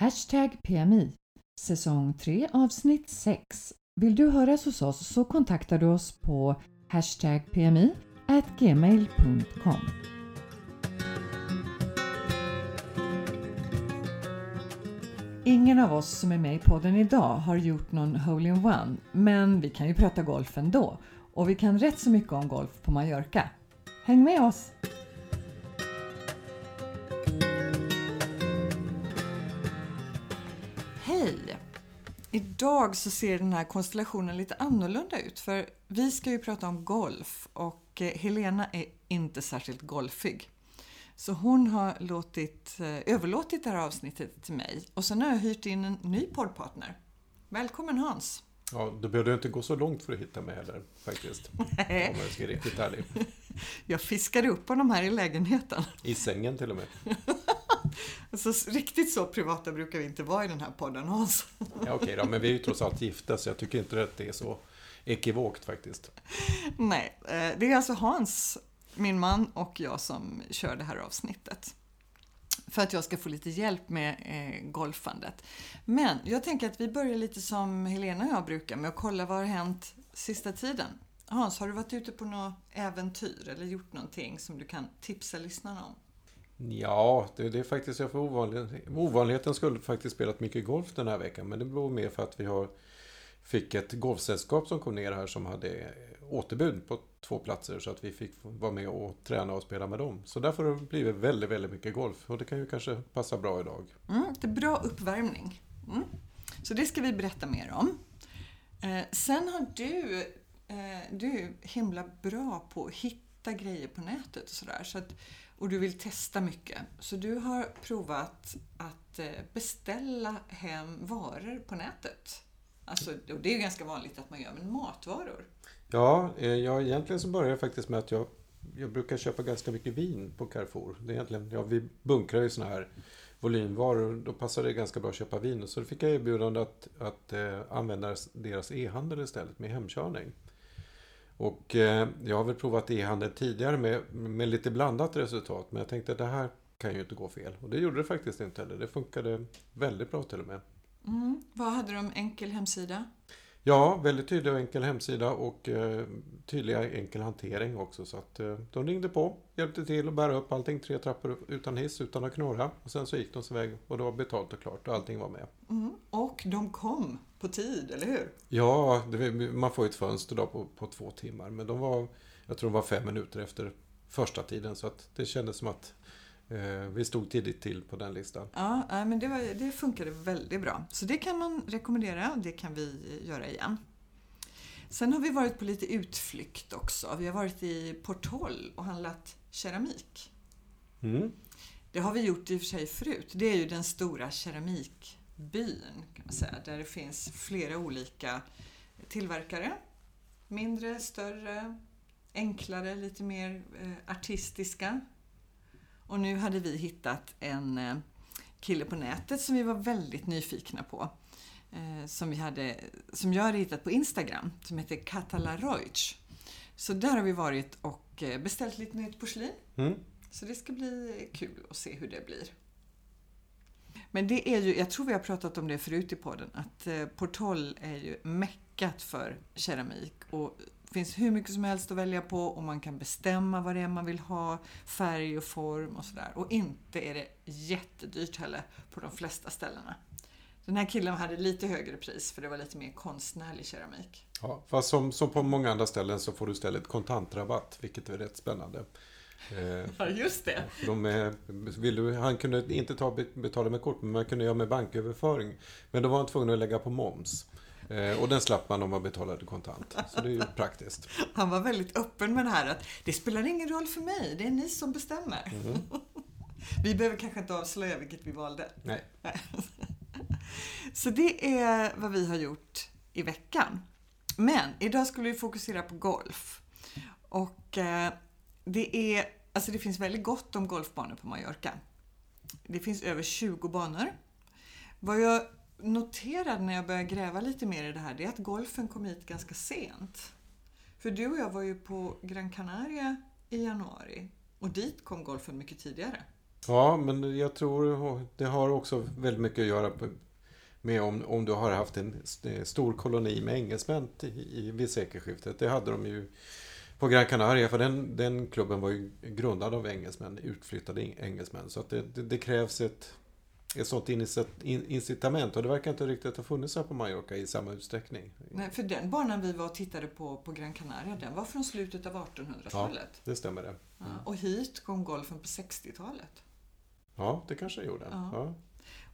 Hashtag PMI Säsong 3 avsnitt 6. Vill du höras hos oss så kontaktar du oss på hashtag PMI gmail.com. Ingen av oss som är med i podden idag har gjort någon hole-in-one, men vi kan ju prata golf ändå. Och vi kan rätt så mycket om golf på Mallorca. Häng med oss! Hej! Idag så ser den här konstellationen lite annorlunda ut för vi ska ju prata om golf och eh, Helena är inte särskilt golfig. Så hon har låtit, eh, överlåtit det här avsnittet till mig och sen har jag hyrt in en ny poddpartner. Välkommen Hans! Ja, du behövde inte gå så långt för att hitta mig heller faktiskt. Nej. Om jag ska vara riktigt ärlig. Jag fiskade upp honom här i lägenheten. I sängen till och med. Alltså, riktigt så privata brukar vi inte vara i den här podden Hans. Ja, Okej då, men vi är ju trots allt gifta så jag tycker inte att det är så ekivokt faktiskt. Nej, eh, det är alltså Hans, min man och jag som kör det här avsnittet. För att jag ska få lite hjälp med eh, golfandet. Men jag tänker att vi börjar lite som Helena och jag brukar med att kolla vad har hänt sista tiden. Hans, har du varit ute på något äventyr eller gjort någonting som du kan tipsa lyssnarna om? Ja, det, det är faktiskt jag för ovanlig, ovanligheten skulle faktiskt spelat mycket golf den här veckan. Men det beror mer för att vi har fick ett golfsällskap som kom ner här som hade återbud på två platser så att vi fick vara med och träna och spela med dem. Så därför har det blivit väldigt, väldigt mycket golf och det kan ju kanske passa bra idag. Mm, det är bra uppvärmning. Mm. Så det ska vi berätta mer om. Eh, sen har du, eh, du är himla bra på att hitta grejer på nätet och sådär. Så att, och du vill testa mycket. Så du har provat att eh, beställa hem varor på nätet. Alltså, och det är ju ganska vanligt att man gör men matvaror. Ja, eh, jag, egentligen så började jag faktiskt med att jag, jag brukar köpa ganska mycket vin på Carrefour. Det är egentligen, ja, vi bunkrar ju såna här volymvaror. Då passar det ganska bra att köpa vin. Så då fick jag erbjudande att, att eh, använda deras e-handel istället med hemkörning. Och eh, jag har väl provat e-handel tidigare med, med lite blandat resultat. Men jag tänkte att det här kan ju inte gå fel. Och det gjorde det faktiskt inte heller. Det funkade väldigt bra till och med. Mm. Vad hade de? Enkel hemsida? Ja, väldigt tydlig och enkel hemsida och eh, tydlig enkel hantering också. Så att eh, de ringde på, hjälpte till att bära upp allting tre trappor utan hiss, utan att knorra. Och sen så gick de sin väg och det var betalt och klart och allting var med. Mm. Och de kom på tid, eller hur? Ja, det, man får ju ett fönster då på, på två timmar. Men de var, jag tror de var fem minuter efter första tiden. Så att det kändes som att eh, vi stod tidigt till på den listan. Ja, men det, var, det funkade väldigt bra. Så det kan man rekommendera och det kan vi göra igen. Sen har vi varit på lite utflykt också. Vi har varit i Portol och handlat keramik. Mm. Det har vi gjort i och för sig förut. Det är ju den stora keramikbyn kan man säga, där det finns flera olika tillverkare. Mindre, större, enklare, lite mer eh, artistiska. Och nu hade vi hittat en eh, kille på nätet som vi var väldigt nyfikna på. Eh, som, vi hade, som jag hade hittat på Instagram, som heter Katala Reutsch. Så där har vi varit och eh, beställt lite nytt porslin. Mm. Så det ska bli kul att se hur det blir. Men det är ju, jag tror vi har pratat om det förut i podden, att eh, Portoll är ju meckat för keramik och det finns hur mycket som helst att välja på och man kan bestämma vad det är man vill ha, färg och form och sådär. Och inte är det jättedyrt heller på de flesta ställena. Den här killen hade lite högre pris för det var lite mer konstnärlig keramik. Ja, fast som, som på många andra ställen så får du istället kontantrabatt, vilket är rätt spännande. Eh, Ja, just det. de är, vill du, han kunde inte ta, betala med kort, men man kunde göra med banköverföring. Men då var han tvungen att lägga på moms. Eh, och den slapp man om man betalade kontant. Så det är ju praktiskt. Han var väldigt öppen med det här att det spelar ingen roll för mig, det är ni som bestämmer. Vi behöver kanske inte avslöja vilket vi valde. Nej. Så det är vad vi har gjort i veckan. Men idag skulle vi fokusera på golf. Och eh, det är, alltså det finns väldigt gott om golfbanor på Mallorca. Det finns över 20 banor. Vad jag noterade när jag började gräva lite mer i det här, det är att golfen kom hit ganska sent. För du och jag var ju på Gran Canaria i januari och dit kom golfen mycket tidigare. Ja, men jag tror det har också väldigt mycket att göra med om, om du har haft en stor koloni med engelsmän i, vid sekelskiftet. Det hade de ju på Gran Canaria, för den, den klubben var ju grundad av engelsmän, utflyttade engelsmän. Så att det, det, det krävs ett, ett sånt incitament och det verkar inte riktigt ha funnits här på Mallorca i samma utsträckning. Nej, för den banan vi var och tittade på på Gran Canaria, den var från slutet av 1800-talet. Ja, det stämmer det. Mm. Ja, och hit kom golfen på 60-talet. Ja, det kanske det gjorde. Ja. ja.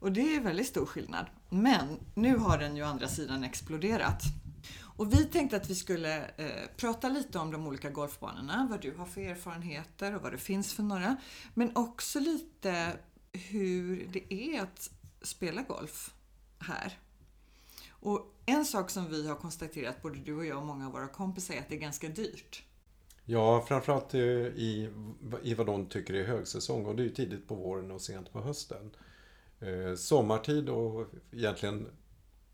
Och det är väldigt stor skillnad. Men nu har den ju å andra sidan exploderat. Och vi tänkte att vi skulle eh, prata lite om de olika golfbanorna, vad du har för erfarenheter och vad det finns för några. Men också lite hur det är att spela golf här. Och en sak som vi har konstaterat, både du och jag och många av våra kompisar, är att det är ganska dyrt. Ja, framförallt i, i vad de tycker är högsäsong och det är ju tidigt på våren och sent på hösten. Eh, sommartid och egentligen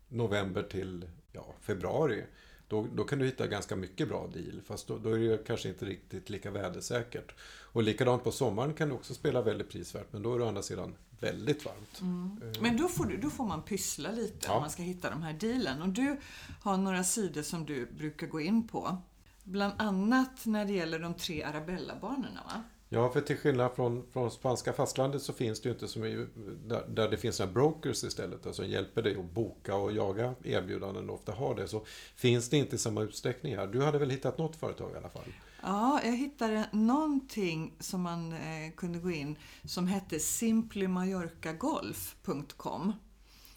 november till ja, februari då, då kan du hitta ganska mycket bra deal. Fast då, då, är det kanske inte riktigt lika vädersäkert. Och likadant på sommaren kan du också spela väldigt prisvärt. Men då är det å andra sidan väldigt varmt. Mm. Eh. Men då får, du, då får man pyssla lite ja. om man ska hitta de här dealen. Och du har några sidor som du brukar gå in på. Bland annat när det gäller de tre Arabella-banorna va? Ja, för till skillnad från, från spanska fastlandet så finns det ju inte så mycket, där, där det finns några brokers istället, alltså hjälper dig att boka och jaga erbjudanden och ofta har det, så finns det inte i samma utsträckning här. Du hade väl hittat något företag i alla fall? Ja, jag hittade någonting som man eh, kunde gå in som hette simplymallorcagolf.com.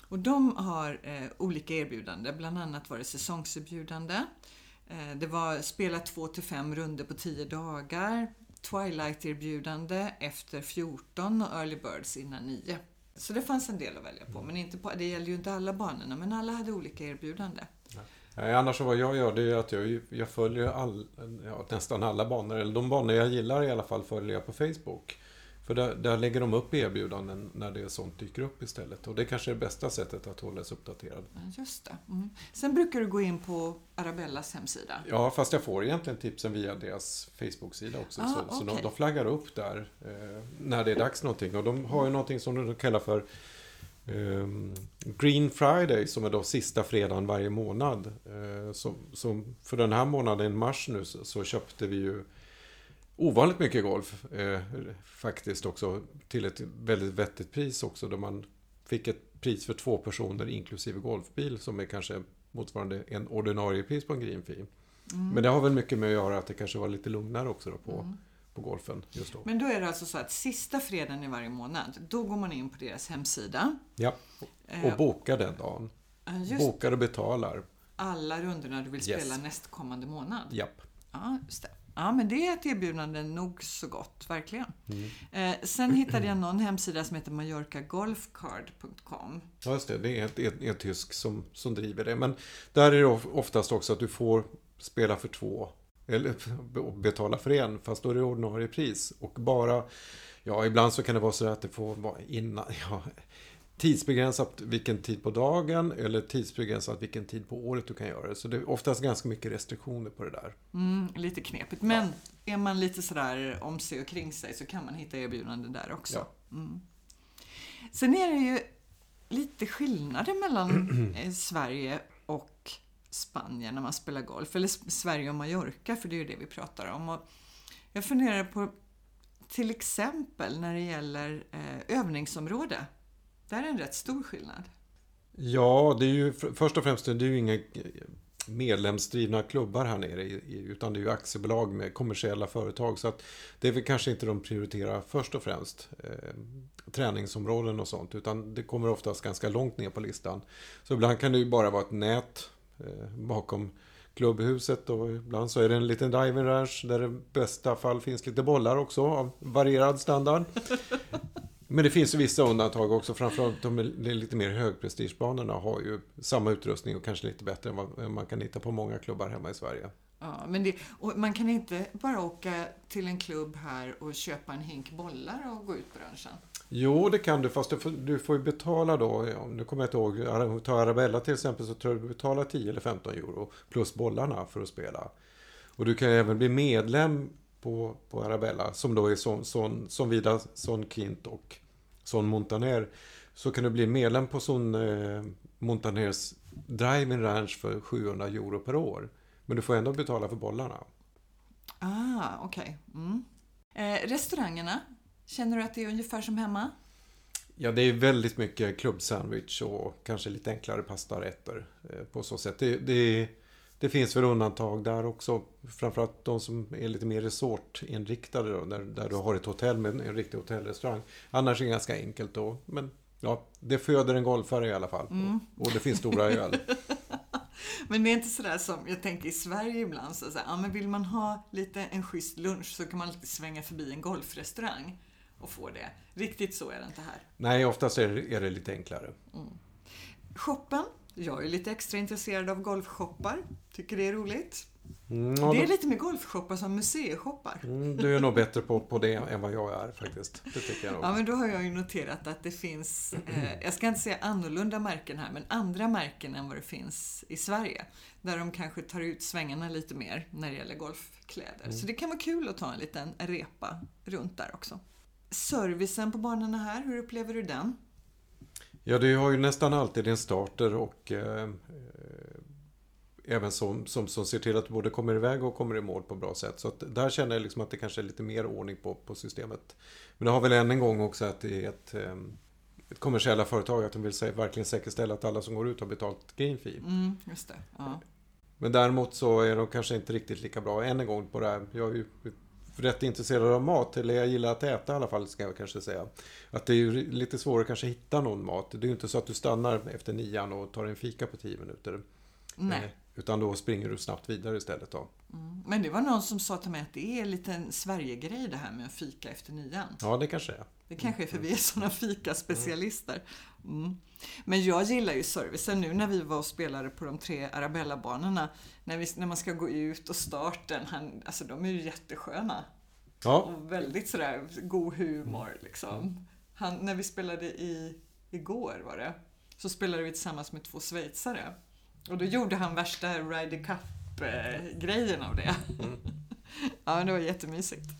Och de har eh, olika erbjudanden, bland annat var det säsongserbjudande. Eh, det var spela två till fem runder på tio dagar, Twilight-erbjudande efter 14 och Early Birds innan 9. Så det fanns en del att välja på. Men inte på, det gäller ju inte alla banorna, men alla hade olika erbjudande. Nej, annars så vad jag gör det är att jag, jag följer all, ja, nästan alla banor, eller de banor jag gillar i alla fall följer jag på Facebook. För där, där, lägger de upp erbjudanden när det är sånt dyker upp istället. Och det kanske är det bästa sättet att hålla sig uppdaterad. Just det. Mm. Sen brukar du gå in på Arabellas hemsida. Ja, fast jag får egentligen tipsen via deras Facebook-sida också. Ah, så, okay. så de, de, flaggar upp där eh, när det är dags någonting. Och de har ju någonting som de kallar för eh, Green Friday som är då sista fredagen varje månad. Eh, så, så, för den här månaden, mars nu, så, så köpte vi ju ovanligt mycket golf eh, faktiskt också till ett väldigt vettigt pris också då man fick ett pris för två personer inklusive golfbil som är kanske motsvarande en ordinarie pris på en green fee. Mm. Men det har väl mycket med att göra att det kanske var lite lugnare också då på, mm. på golfen just då. Men då är det alltså så att sista fredagen i varje månad, då går man in på deras hemsida. Ja, och eh, bokar den dagen. Just bokar och betalar. Alla rundorna du vill spela yes. nästkommande månad. Japp. Ja, just det. Ja, men det är ett erbjudande nog så gott, verkligen. Mm. Eh, sen hittade jag någon hemsida som heter mallorcagolfcard.com. Ja, just det. Det är en tysk som, som driver det. Men där är det oftast också att du får spela för två, eller betala för en, fast då är det ordinarie pris. Och bara, ja, ibland så kan det vara så att det får vara innan, ja, tidsbegränsat vilken tid på dagen eller tidsbegränsat vilken tid på året du kan göra det. Så det är oftast ganska mycket restriktioner på det där. Mm, lite knepigt. Men ja. är man lite sådär om sig och kring sig så kan man hitta erbjudanden där också. Ja. Mm. Sen är det ju lite skillnader mellan eh, Sverige och Spanien när man spelar golf. Eller Sverige och Mallorca, för det är ju det vi pratar om. Och jag funderar på till exempel när det gäller eh, övningsområde. Det är en rätt stor skillnad. Ja, det är ju först och främst det är ju inga eh, medlemsdrivna klubbar här nere utan det är ju aktiebolag med kommersiella företag. Så att det är väl kanske inte de prioriterar först och främst. Eh, träningsområden och sånt utan det kommer oftast ganska långt ner på listan. Så ibland kan det ju bara vara ett nät eh, bakom klubbhuset och ibland så är det en liten diving ranch där det i bästa fall finns lite bollar också av varierad standard. Men det finns ju vissa undantag också. Framförallt de lite mer högprestigebanorna har ju samma utrustning och kanske lite bättre än vad man kan hitta på många klubbar hemma i Sverige. Ja, men det, man kan inte bara åka till en klubb här och köpa en hink bollar och gå ut på branschen? Jo, det kan du, fast du får, du får ju betala då. Ja, nu kommer jag inte ihåg. Ta Arabella till exempel så tror jag du betalar 10 eller 15 euro plus bollarna för att spela. Och du kan ju även bli medlem på, på Arabella, som då är Son, Son, Son Vida, Son Quint och Son Montaner, så kan du bli medlem på Son eh, Montaners Driving Ranch för 700 euro per år. Men du får ändå betala för bollarna. Ah, okej. Okay. Mm. Eh, restaurangerna, känner du att det är ungefär som hemma? Ja, det är väldigt mycket klubbsandwich och kanske lite enklare pastarätter eh, på så sätt. Det, det, det finns väl undantag där också. Framförallt de som är lite mer resortinriktade då, där, där du har ett hotell med en riktig hotellrestaurang. Annars är det ganska enkelt då. Men ja, det föder en golfare i alla fall. Mm. Och, och det finns stora öl. Men det är inte sådär som jag tänker i Sverige ibland. Så, här, ja, men vill man ha lite en schysst lunch så kan man alltid svänga förbi en golfrestaurang och få det. Riktigt så är det inte här. Nej, oftast är det, är det lite enklare. Mm. Shoppen. Jag är lite extra intresserad av golfshoppar. Tycker det är roligt. Mm, det är lite mer golfshoppar som museishoppar. Mm, du är nog bättre på, på det än vad jag är faktiskt. Det tycker jag nog. Ja, men då har jag ju noterat att det finns, eh, jag ska inte säga annorlunda märken här, men andra märken än vad det finns i Sverige. Där de kanske tar ut svängarna lite mer när det gäller golfkläder. Mm. Så det kan vara kul att ta en liten repa runt där också. Servicen på banorna här, hur upplever du den? Ja, det har ju nästan alltid en starter och eh, även som, som, som ser till att du både kommer iväg och kommer i mål på bra sätt. Så att där känner jag liksom att det kanske är lite mer ordning på, på systemet. Men det har väl än en gång också att det är ett, ehm, ett kommersiella företag, att de vill verkligen säkerställa att alla som går ut har betalt green fee. Mm, just det. Ja. Men däremot så är de kanske inte riktigt lika bra. Än en gång på det här, jag är ju rätt intresserad av mat, eller jag gillar att äta i alla fall, ska jag kanske säga. Att det är ju lite svårare kanske hitta någon mat. Det är ju inte så att du stannar efter nian och tar en fika på tio minuter. Nej. Eh, utan då springer du snabbt vidare istället då. Mm. Men det var någon som sa till mig att det är en liten Sverigegrej det här med att fika efter nian. Ja, det kanske är. Det kanske är för vi är sådana fikaspecialister. Mm. Men jag gillar ju servicen nu när vi var och spelade på de tre Arabella-banorna. När, när man ska gå ut och starten, han, alltså de är ju jättesköna. Ja. Och väldigt sådär god humor liksom. Han, när vi spelade i, igår var det, så spelade vi tillsammans med två schweizare. Och då gjorde han värsta Ryder Cup-grejen av det. Mm. ja, det var jättemysigt.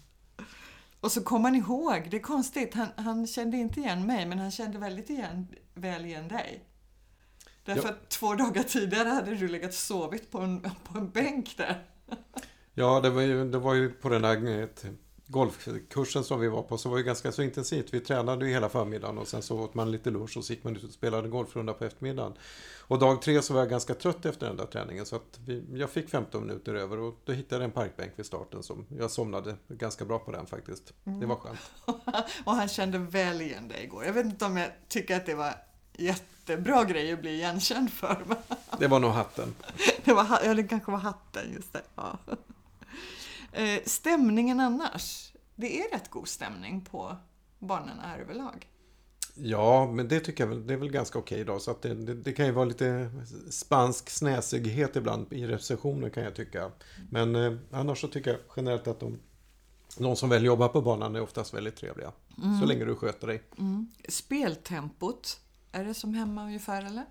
Och så kom han ihåg, det är konstigt, han, han kände inte igen mig, men han kände väldigt igen, väl igen dig. Därför ja. att två dagar tidigare hade du legat sovit på en, på en bänk där. Ja, det var ju, det var ju på den där golfkursen som vi var på så var det ganska så intensivt. Vi tränade ju hela förmiddagen och sen så åt man lite lunch och så gick man ut och spelade golfrunda på eftermiddagen. Och dag tre så var jag ganska trött efter den där träningen så att vi, jag fick 15 minuter över och då hittade jag en parkbänk vid starten som jag somnade ganska bra på den faktiskt. Mm. Det var skönt. och han kände väl igen dig igår. Jag vet inte om jag tycker att det var jättebra grej att bli igenkänd för. det var nog hatten. det, var, ja, det kanske var hatten, just det. Ja. Eh, stämningen annars? Det är rätt god stämning på banorna här överlag. Ja, men det tycker jag väl, det är väl ganska okej då. Så att det, det, det, kan ju vara lite spansk snäsighet ibland i recensioner kan jag tycka. Men eh, annars så tycker jag generellt att de, de som väl jobbar på banan är oftast väldigt trevliga. Mm. Så länge du sköter dig. Mm. Speltempot, är det som hemma ungefär eller?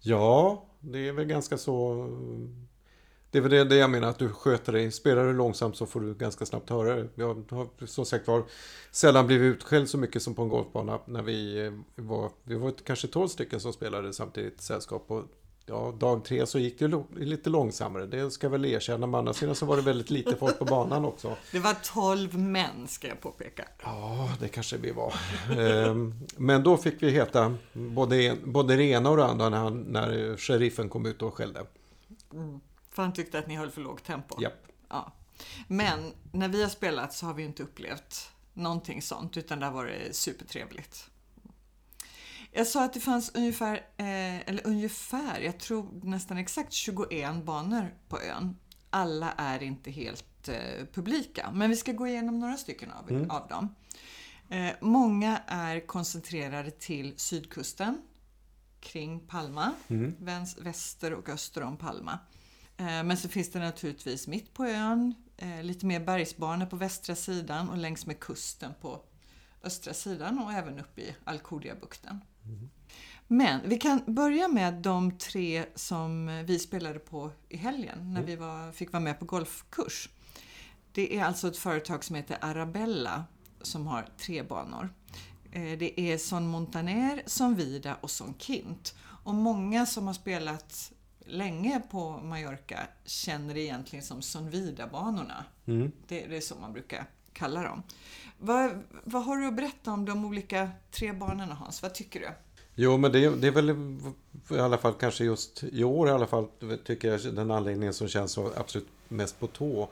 Ja, det är väl ganska så det är väl det, jag menar, att du sköter dig. Spelar du långsamt så får du ganska snabbt höra det. Jag har som sagt var sällan blivit utskälld så mycket som på en golfbana när vi eh, var, vi var kanske 12 stycken som spelade samtidigt sällskap. Och ja, dag tre så gick det lite långsammare. Det ska jag väl erkänna. Men andra sidan så var det väldigt lite folk på banan också. Det var 12 män ska jag påpeka. Ja, det kanske vi var. Ehm, men då fick vi heta både, både det ena och det andra när, han, när sheriffen kom ut och skällde. Mm. För han tyckte att ni höll för lågt tempo? Yep. Ja. Men när vi har spelat så har vi inte upplevt någonting sånt utan där var det supertrevligt. Jag sa att det fanns ungefär, eh, eller ungefär, jag tror nästan exakt 21 banor på ön. Alla är inte helt eh, publika, men vi ska gå igenom några stycken av, mm. av dem. Eh, många är koncentrerade till sydkusten, kring Palma, mm. väster och öster om Palma. Eh, men så finns det naturligtvis mitt på ön, eh, lite mer bergsbanor på västra sidan och längs med kusten på östra sidan och även uppe i Alcudia-bukten. Mm. Men vi kan börja med de tre som vi spelade på i helgen när mm. vi var, fick vara med på golfkurs. Det är alltså ett företag som heter Arabella som har tre banor. Eh, det är Son Montaner, Son Vida och Son Kint. Och många som har spelat länge på Mallorca känner det egentligen som Son Vida-banorna. Mm. Det, det är så man brukar kalla dem. Vad, vad har du att berätta om de olika tre banorna Hans? Vad tycker du? Jo, men det, det är väl i alla fall kanske just i år i alla fall tycker jag den anläggningen som känns så absolut mest på tå.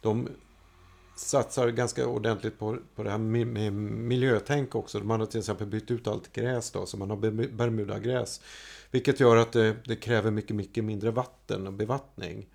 De satsar ganska ordentligt på, på det här med miljötänk också. De har till exempel bytt ut allt gräs då, så man har Bermudagräs. Vilket gör att det, det kräver mycket, mycket mindre vatten och bevattning.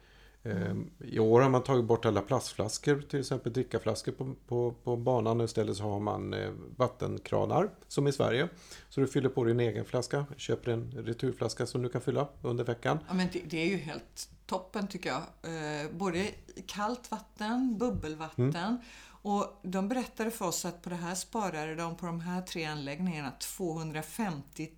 Mm. I år har man tagit bort alla plastflaskor, till exempel drickaflaskor på, på, på banan. Istället så har man eh, vattenkranar, som i Sverige. Så du fyller på din egen flaska, köper en returflaska som du kan fylla under veckan. Ja, men det, det är ju helt toppen tycker jag. Eh, både kallt vatten, bubbelvatten mm. och de berättade för oss att på det här sparade de på de här tre anläggningarna 250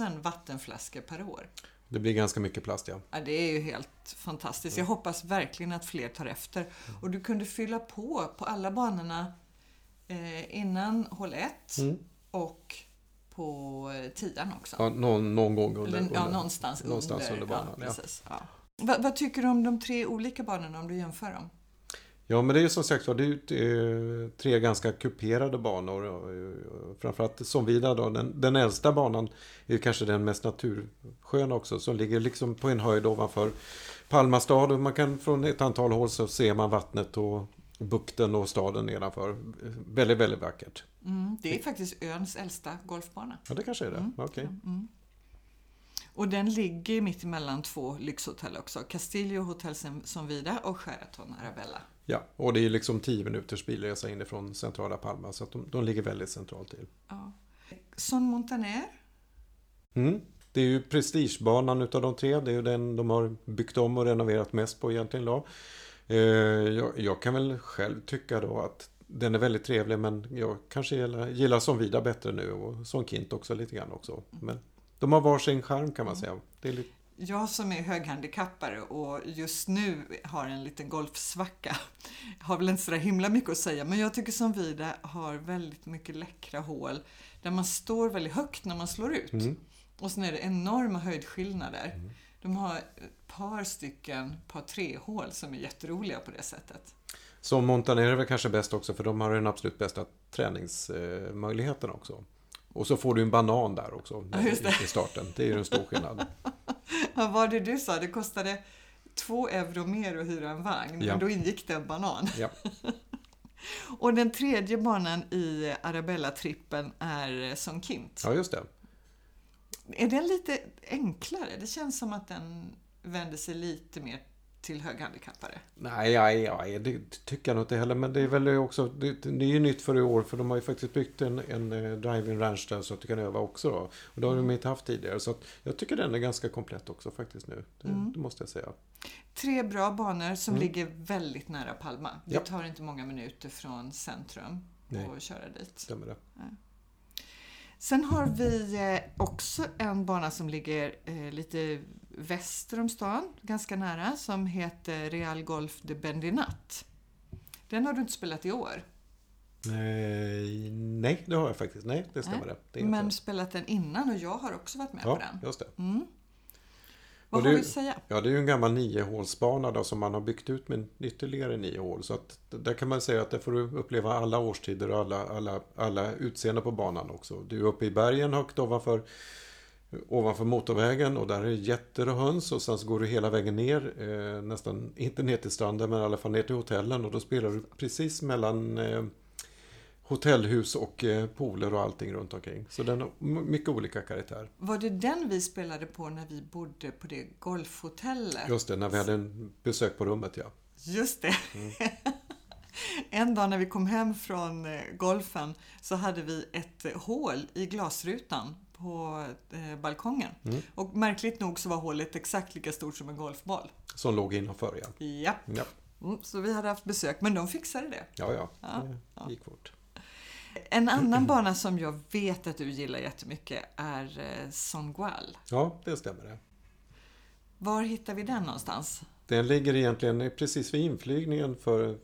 000 vattenflaskor per år. Det blir ganska mycket plast ja. ja det är ju helt fantastiskt. Jag hoppas verkligen att fler tar efter. Och du kunde fylla på på alla banorna eh, innan hål 1 mm. och på eh, tian också. Ja, någon, någon gång under, Eller, ja, någonstans, någonstans under, under banan. Ja, ja. Va, vad tycker du om de tre olika banorna om du jämför dem? Ja, men det är ju som sagt det är tre ganska kuperade banor. Framförallt Somvida då, den, den äldsta banan är kanske den mest natursköna också, som ligger liksom på en höjd ovanför Palma stad. Och man kan från ett antal håll så ser man vattnet och bukten och staden nedanför. Väldigt, väldigt vackert. Mm, det är faktiskt öns äldsta golfbana. Ja, det kanske är det. Mm. Okej. Okay. Mm. Och den ligger mitt emellan två lyxhotell också. Castillo Hotel Sonvida och Sheraton Arabella. Ja, och det är liksom 10 minuters bilresa inifrån centrala Palma så de, de ligger väldigt centralt till. Ja. Son Montaner? Mm. Det är ju prestigebanan utav de tre. Det är ju den de har byggt om och renoverat mest på egentligen då. Eh, jag, jag, kan väl själv tycka då att den är väldigt trevlig men jag kanske gillar, gillar som Vida bättre nu och som Kint också lite grann också. Men de har varsin charm kan man säga. Det är lite jag som är höghandikappare och just nu har en liten golfsvacka har väl inte så himla mycket att säga men jag tycker som Vida har väldigt mycket läckra hål där man står väldigt högt när man slår ut. Mm. Och sen är det enorma höjdskillnader. Mm. De har ett par stycken par tre hål som är jätteroliga på det sättet. Så Montaner är väl kanske bäst också för de har den absolut bästa träningsmöjligheten också. Och så får du en banan där också ja, i starten. Det är ju en stor skillnad. Vad var det du sa? Det kostade två euro mer att hyra en vagn, ja. men då ingick det en banan. Ja. och den tredje banan i Arabella-trippen är Son Kint. Ja, just det. Är den lite enklare? Det känns som att den vänder sig lite mer till höghandikappade? Nej, nej, nej, det tycker jag nog inte heller. Men det är väl också, det, det är ju nytt för i år för de har ju faktiskt byggt en, en eh, driving ranch där så att du kan öva också. Då. Och det har mm. de inte haft tidigare. Så jag tycker den är ganska komplett också faktiskt nu. Det, mm. det måste jag säga. Tre bra banor som mm. ligger väldigt nära Palma. Det ja. tar inte många minuter från centrum Nej. att köra dit. Stämmer det. Ja. Sen har vi eh, också en bana som ligger eh, lite väster om stan, ganska nära, som heter Real Golf de Bendinat. Den har du inte spelat i år? Nej, nej det har jag faktiskt. Nej, det stämmer. Nej, det. det men spelat den innan och jag har också varit med ja, på den. just det. Mm. Vad har du att säga? Ja, det är ju en gammal niohålsbana som man har byggt ut med ytterligare nio hål. Så att där kan man säga att där får du uppleva alla årstider och alla, alla, alla utseenden på banan också. Du är uppe i bergen högt ovanför ovanför motorvägen och där är det getter och höns och sen så går du hela vägen ner, eh, nästan, inte ner till stranden men i alla fall ner till hotellen och då spelar du precis mellan eh, hotellhus och eh, pooler och allting runt omkring. Så den har mycket olika karaktär. Var det den vi spelade på när vi bodde på det golfhotellet? Just det, när vi hade en besök på rummet ja. Just det. Mm. en dag när vi kom hem från eh, golfen så hade vi ett hål i glasrutan på eh, balkongen. Mm. Och märkligt nog så var hålet exakt lika stort som en golfboll. Som låg innanför ja. Ja. ja. Mm, så vi hade haft besök, men de fixade det. Ja, ja. ja det gick fort. En annan bana som jag vet att du gillar jättemycket är eh, Songual. Ja, det stämmer det. Var hittar vi den någonstans? Den ligger egentligen precis vid inflygningen för,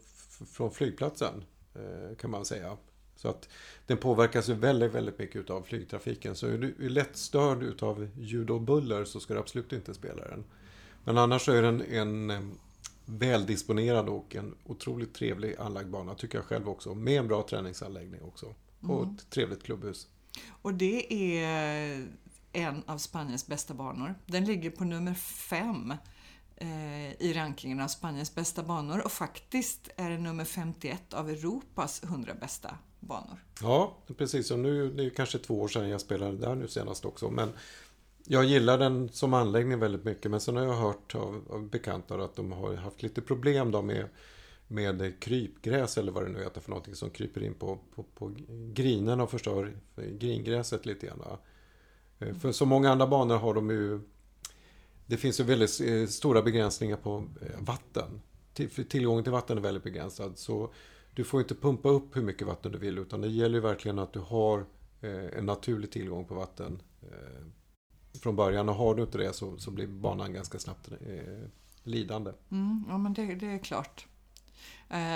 från flygplatsen eh, kan man säga. Så att den påverkas ju väldigt, väldigt mycket av flygtrafiken. Så är du lätt störd utav ljud och buller så ska du absolut inte spela den. Men annars är den en eh, väldisponerad och en otroligt trevlig anlagd bana tycker jag själv också. Med en bra träningsanläggning också. Och Mm. ett trevligt klubbhus. Och det är en av Spaniens bästa banor. Den ligger på nummer fem eh, i rankingen av Spaniens bästa banor och faktiskt är det nummer 51 av Europas 100 bästa banor. Ja, precis. Och nu, det är kanske två år sedan jag spelade där nu senast också. Men jag gillar den som anläggning väldigt mycket. Men sen har jag hört av, av bekanta att de har haft lite problem då med, med krypgräs eller vad det nu heter för någonting som kryper in på, på, på grinen och förstör gringräset lite grann. Eh, för så många andra banor har de ju det finns ju väldigt eh, stora begränsningar på eh, vatten. Tillgången till vatten är väldigt begränsad. Så du får inte pumpa upp hur mycket vatten du vill utan det gäller ju verkligen att du har eh, en naturlig tillgång på vatten eh, från början. Och har du inte det så, så blir banan ganska snabbt eh, lidande. Mm, ja, men det, det är klart.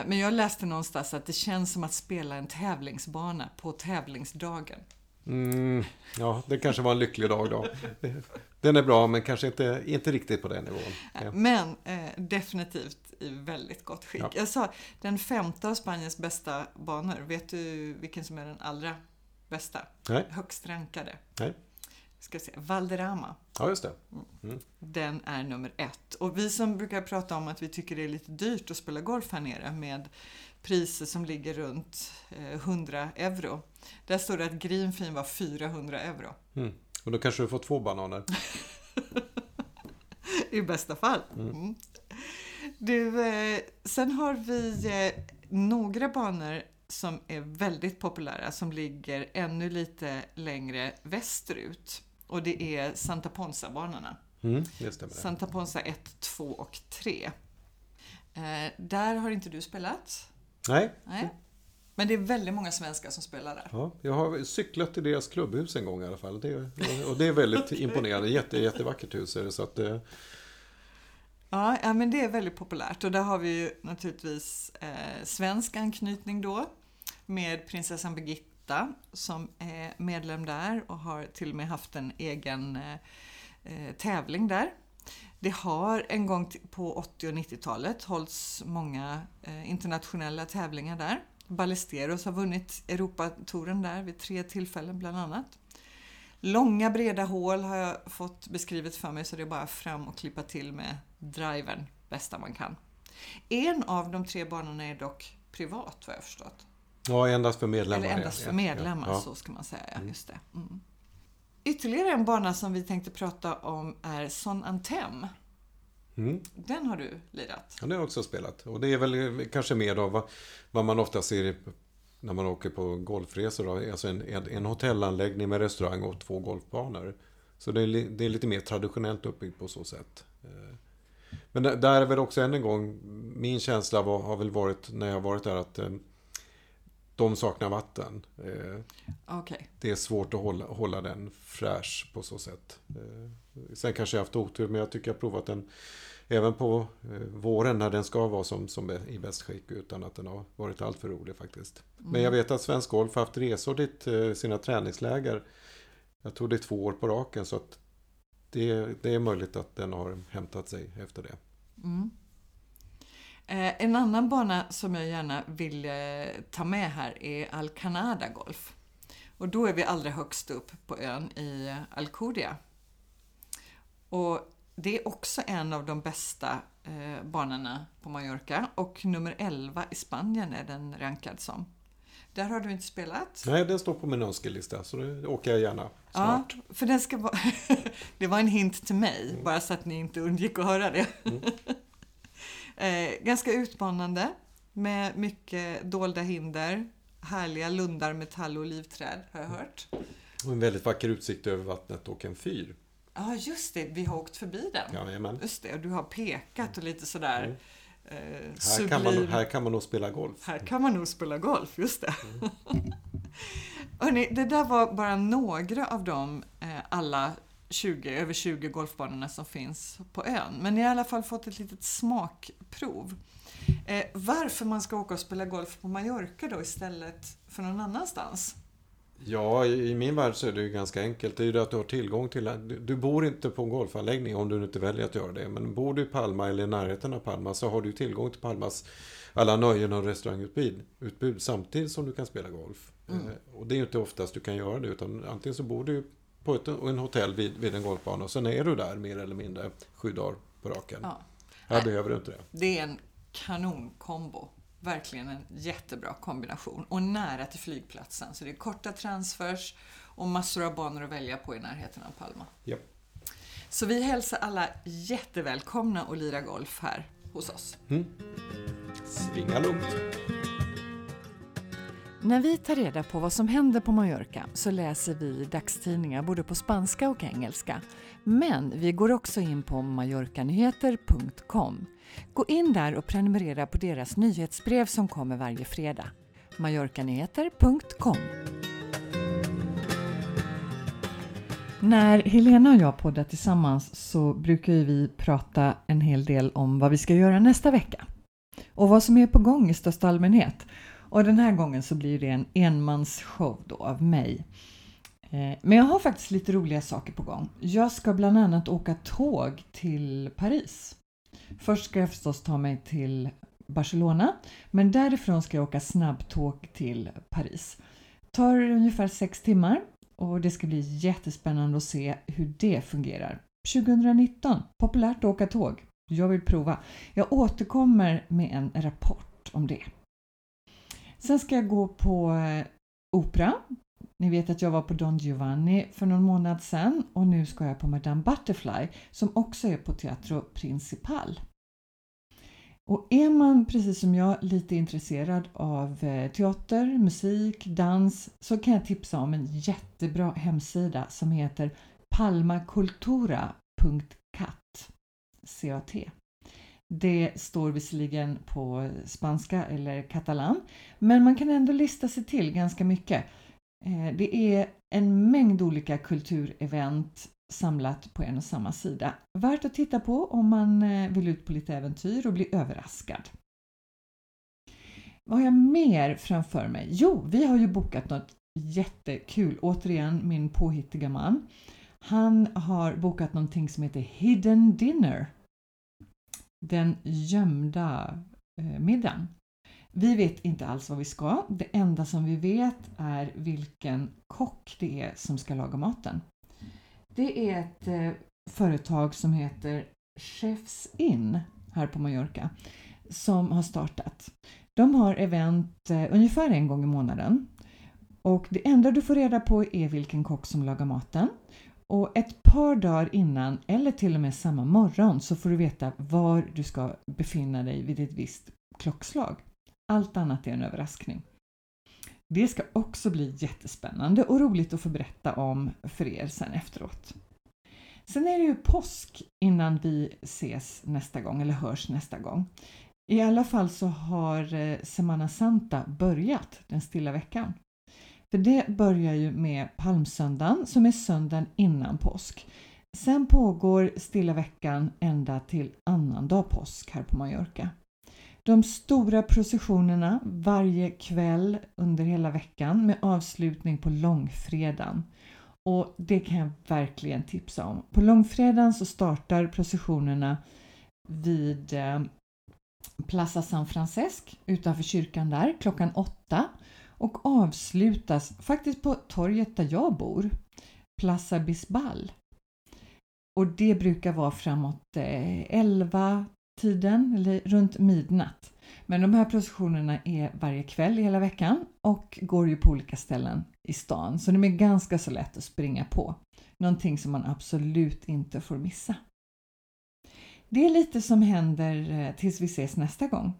Men jag läste någonstans att det känns som att spela en tävlingsbana på tävlingsdagen. Mm, ja, det kanske var en lycklig dag då. Den är bra men kanske inte, inte riktigt på den nivån. Men eh, definitivt i väldigt gott skick. Ja. Jag sa den femte av Spaniens bästa banor. Vet du vilken som är den allra bästa? Nej. Högst rankade? Nej. Ska se, Valderrama. ja, just det. Den är nummer ett. Och vi som brukar prata om att vi tycker det är lite dyrt att spela golf här nere med priser som ligger runt eh, 100 euro. Där står det att greenfin var 400 euro. Mm. Och då kanske du får två bananer. I bästa fall. Mm. Du, eh, sen har vi eh, några banor som är väldigt populära som ligger ännu lite längre västerut. Och det är Santa Ponsa-banorna. Mm. Santa Ponsa 1, 2 och 3. Eh, där har inte du spelat? Nej, Nej. Men det är väldigt många svenskar som spelar där. Ja, jag har cyklat i deras klubbhus en gång i alla fall. Det, och det är väldigt imponerande. Jätte, jättevackert hus är det. Så att, eh, Ja, ja, men det är väldigt populärt och där har vi ju naturligtvis eh, svensk anknytning då med prinsessan Birgitta som är medlem där och har till och med haft en egen eh, eh tävling där. Det har en gång på 80 och 90-talet hållits många eh, internationella tävlingar där. Ballesteros har vunnit Europatouren där vid tre tillfällen bland annat. Långa breda hål har jag fått beskrivet för mig så det är bara fram och klippa till med drivern bästa man kan. En av de tre banorna är dock privat vad jag förstått. ja, endast för medlemmar. Eller endast för medlemmar Ja. så ska man säga. Ja, just det. Mm. Ytterligare en bana som vi tänkte prata om är Son Antem. Mm. Den har du lirat. Ja, det har jag också spelat. Och det är väl kanske mer då vad, vad man ofta ser när man åker på golfresor. Då. Alltså en, en, en hotellanläggning med restaurang och två golfbanor. Så det är, det är lite mer traditionellt uppbyggt på så sätt. Eh, Men där- är väl också än en gång, min känsla var, har väl varit när jag varit där att eh, de saknar vatten. Eh, Okej. det är svårt att hålla, hålla den fräsch på så sätt. Sen kanske jag har haft otur, men jag tycker jag provat den även på eh, våren när den ska vara som, som i bäst skick utan att den har varit alltför rolig faktiskt. Men jag vet att Svensk Golf har haft resor dit, eh, sina träningsläger. Jag tror det är två år på raken så att det, det är möjligt att den har hämtat sig efter det. Mm. Eh, en annan bana som jag gärna vill eh, ta med här är Alcanada Golf. Och då är vi allra högst upp på ön i eh, Alcudia. Och det är också en av de bästa eh, banorna på Mallorca och nummer 11 i Spanien är den rankad som. Där har du inte spelat? Nej, den står på min önskelista så det åker jag gärna snart. Ja, för den ska vara... det var en hint till mig, bara så att ni inte undgick att höra det. eh, ganska utmanande, med mycket dolda hinder. Härliga lundar med tall och olivträd, har jag hört. Och en väldigt vacker utsikt över vattnet och en fyr. Ja, just det, vi har åkt förbi den. Jajamän. Just det, och du har pekat och lite sådär Mm. eh, Här kan, man, här kan man nog spela golf. Här kan man nog spela golf, just det. Hörrni, det där var bara några av de eh, alla 20, över 20 golfbanorna som finns på ön. Men ni har i alla fall fått ett litet smakprov. Eh, varför man ska åka och spela golf på Mallorca då istället för någon annanstans? Ja, i min värld så är det ju ganska enkelt. Det är ju det att du har tillgång till... Du bor inte på en golfanläggning om du inte väljer att göra det. Men bor du i Palma eller i närheten av Palma så har du tillgång till Palmas alla nöjen och restaurangutbud utbud, samtidigt som du kan spela golf. Mm. Eh, och det är ju inte oftast du kan göra det utan antingen så bor du på ett en hotell vid, vid en golfbana och sen är du där mer eller mindre sju dagar på raken. Ja. Här Nej, behöver du inte det. Det är en kanonkombo. Verkligen en jättebra kombination och nära till flygplatsen. Så det är korta transfers och massor av banor att välja på i närheten av Palma. Ja. Så vi hälsar alla jättevälkomna att lira golf här hos oss. Mm. Svinga lugnt. När vi tar reda på vad som händer på Mallorca så läser vi dagstidningar både på spanska och engelska. Men vi går också in på mallorcanyheter.com. Gå in där och prenumerera på deras nyhetsbrev som kommer varje fredag. mallorcanyheter.com När Helena och jag poddar tillsammans så brukar vi prata en hel del om vad vi ska göra nästa vecka och vad som är på gång i största allmänhet. Och den här gången så blir det en enmansshow då av mig. Eh, men jag har faktiskt lite roliga saker på gång. Jag ska bland annat åka tåg till Paris. Först ska jag förstås ta mig till Barcelona, men därifrån ska jag åka snabbtåg till Paris. Tar ungefär sex timmar och det ska bli jättespännande att se hur det fungerar. 2019, populärt att åka tåg. Jag vill prova. Jag återkommer med en rapport om det. Sen ska jag gå på eh, opera. Ni vet att jag var på Don Giovanni för någon månad sedan och nu ska jag på Madame Butterfly som också är på Teatro Principal. Och är man precis som jag lite intresserad av eh, teater, musik, dans så kan jag tipsa om en jättebra hemsida som heter palmacultura.cat. Det står visserligen på spanska eller katalan, men man kan ändå lista sig till ganska mycket. Eh, det är en mängd olika kulturevent samlat på en och samma sida. Värt att titta på om man eh, vill ut på lite äventyr och bli överraskad. Vad har jag mer framför mig? Jo, vi har ju bokat något jättekul. Återigen min påhittiga man. Han har bokat någonting som heter Hidden Dinner. Den gömda eh, middagen. Vi vet inte alls vad vi ska. Det enda som vi vet är vilken kock det är som ska laga maten. Det är ett eh, företag som heter Chefs In här på Mallorca som har startat. De har event eh, ungefär en gång i månaden och det enda du får reda på är vilken kock som lagar maten och ett par dagar innan eller till och med samma morgon så får du veta var du ska befinna dig vid ett visst klockslag. Allt annat är en överraskning. Det ska också bli jättespännande och roligt att få berätta om för er sen efteråt. Sen är det ju påsk innan vi ses nästa gång eller hörs nästa gång. I alla fall så har eh, Semana Santa börjat, den stilla veckan. För det börjar ju med palmsöndagen som är söndagen innan påsk. Sen pågår stilla veckan ända till annandag påsk här på Mallorca. De stora processionerna varje kväll under hela veckan med avslutning på långfredagen. Och det kan jag verkligen tipsa om. På långfredagen så startar processionerna vid eh, Plaza San Francesc utanför kyrkan där klockan åtta och avslutas faktiskt på torget där jag bor, Plaza Bisbal. Och det brukar vara framåt 11 eh, tiden eller runt midnatt. Men de här processionerna är varje kväll hela veckan och går ju på olika ställen i stan så de är ganska så lätt att springa på. Någonting som man absolut inte får missa. Det är lite som händer eh, tills vi ses nästa gång.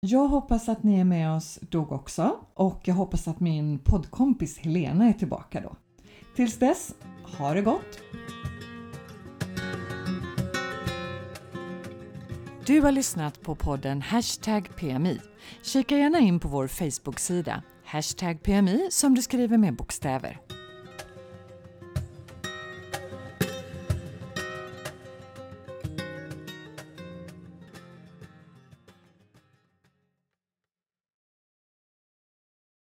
Jag hoppas att ni är med oss då också och jag hoppas att min poddkompis Helena är tillbaka då. Tills dess, ha det gott! Du har lyssnat på podden Hashtag PMI. Kika gärna in på vår Facebook-sida Hashtag PMI som du skriver med bokstäver.